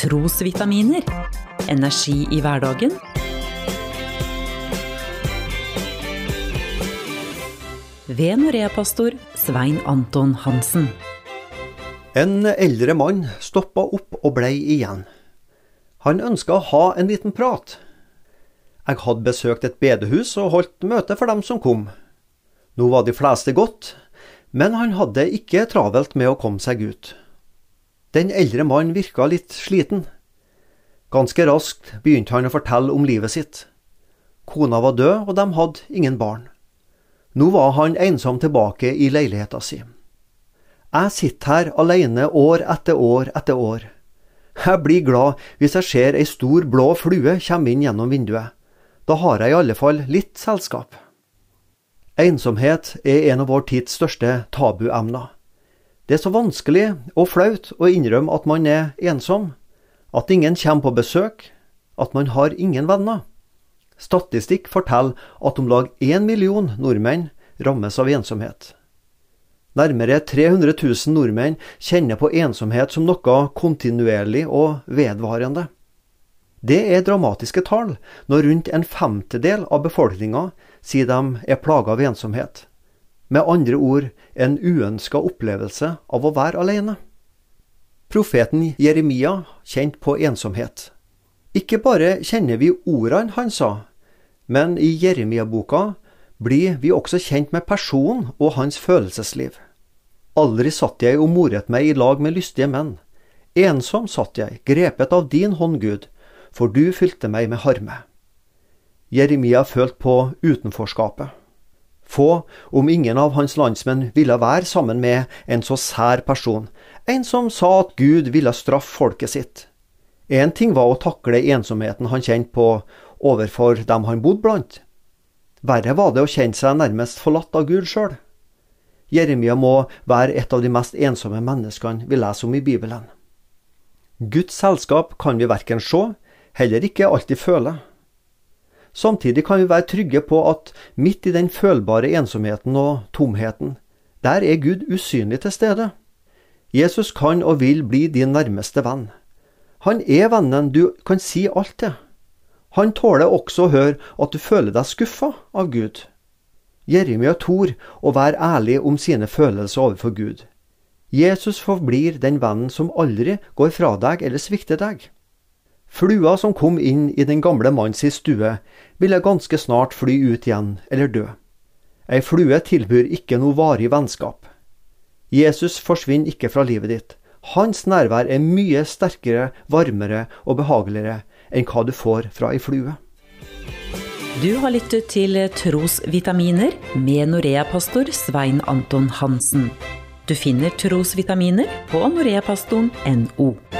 Trosvitaminer. Energi i hverdagen. Ved Norea-pastor Svein Anton Hansen. En eldre mann stoppa opp og blei igjen. Han ønska å ha en liten prat. Jeg hadde besøkt et bedehus og holdt møte for dem som kom. Nå var de fleste gått, men han hadde ikke travelt med å komme seg ut. Den eldre mannen virka litt sliten. Ganske raskt begynte han å fortelle om livet sitt. Kona var død, og de hadde ingen barn. Nå var han ensom tilbake i leiligheta si. Jeg sitter her alene år etter år etter år. Jeg blir glad hvis jeg ser ei stor blå flue komme inn gjennom vinduet. Da har jeg i alle fall litt selskap. Ensomhet er en av vår tids største tabuemner. Det er så vanskelig og flaut å innrømme at man er ensom, at ingen kommer på besøk, at man har ingen venner. Statistikk forteller at om lag én million nordmenn rammes av ensomhet. Nærmere 300 000 nordmenn kjenner på ensomhet som noe kontinuerlig og vedvarende. Det er dramatiske tall når rundt en femtedel av befolkninga sier de er plaga av ensomhet. Med andre ord en uønska opplevelse av å være alene. Profeten Jeremia kjente på ensomhet. Ikke bare kjenner vi ordene han sa, men i Jeremia-boka blir vi også kjent med personen og hans følelsesliv. Aldri satt jeg og moret meg i lag med lystige menn. Ensom satt jeg, grepet av din hånd, Gud, for du fylte meg med harme. Jeremia følte på utenforskapet. Få, om ingen av hans landsmenn, ville være sammen med en så sær person, en som sa at Gud ville straffe folket sitt. Én ting var å takle ensomheten han kjente på overfor dem han bodde blant. Verre var det å kjenne seg nærmest forlatt av Gud sjøl. Jeremia må være et av de mest ensomme menneskene vi leser om i Bibelen. Guds selskap kan vi verken se, heller ikke alltid føle. Samtidig kan vi være trygge på at midt i den følbare ensomheten og tomheten, der er Gud usynlig til stede. Jesus kan og vil bli din nærmeste venn. Han er vennen du kan si alt til. Han tåler også å høre at du føler deg skuffa av Gud. Jeremia tor å være ærlig om sine følelser overfor Gud. Jesus forblir den vennen som aldri går fra deg eller svikter deg. Flua som kom inn i den gamle manns stue, ville ganske snart fly ut igjen eller dø. Ei flue tilbyr ikke noe varig vennskap. Jesus forsvinner ikke fra livet ditt. Hans nærvær er mye sterkere, varmere og behageligere enn hva du får fra ei flue. Du har lyttet til Trosvitaminer med Norea-pastor Svein Anton Hansen. Du finner trosvitaminer på noreapastoren.no.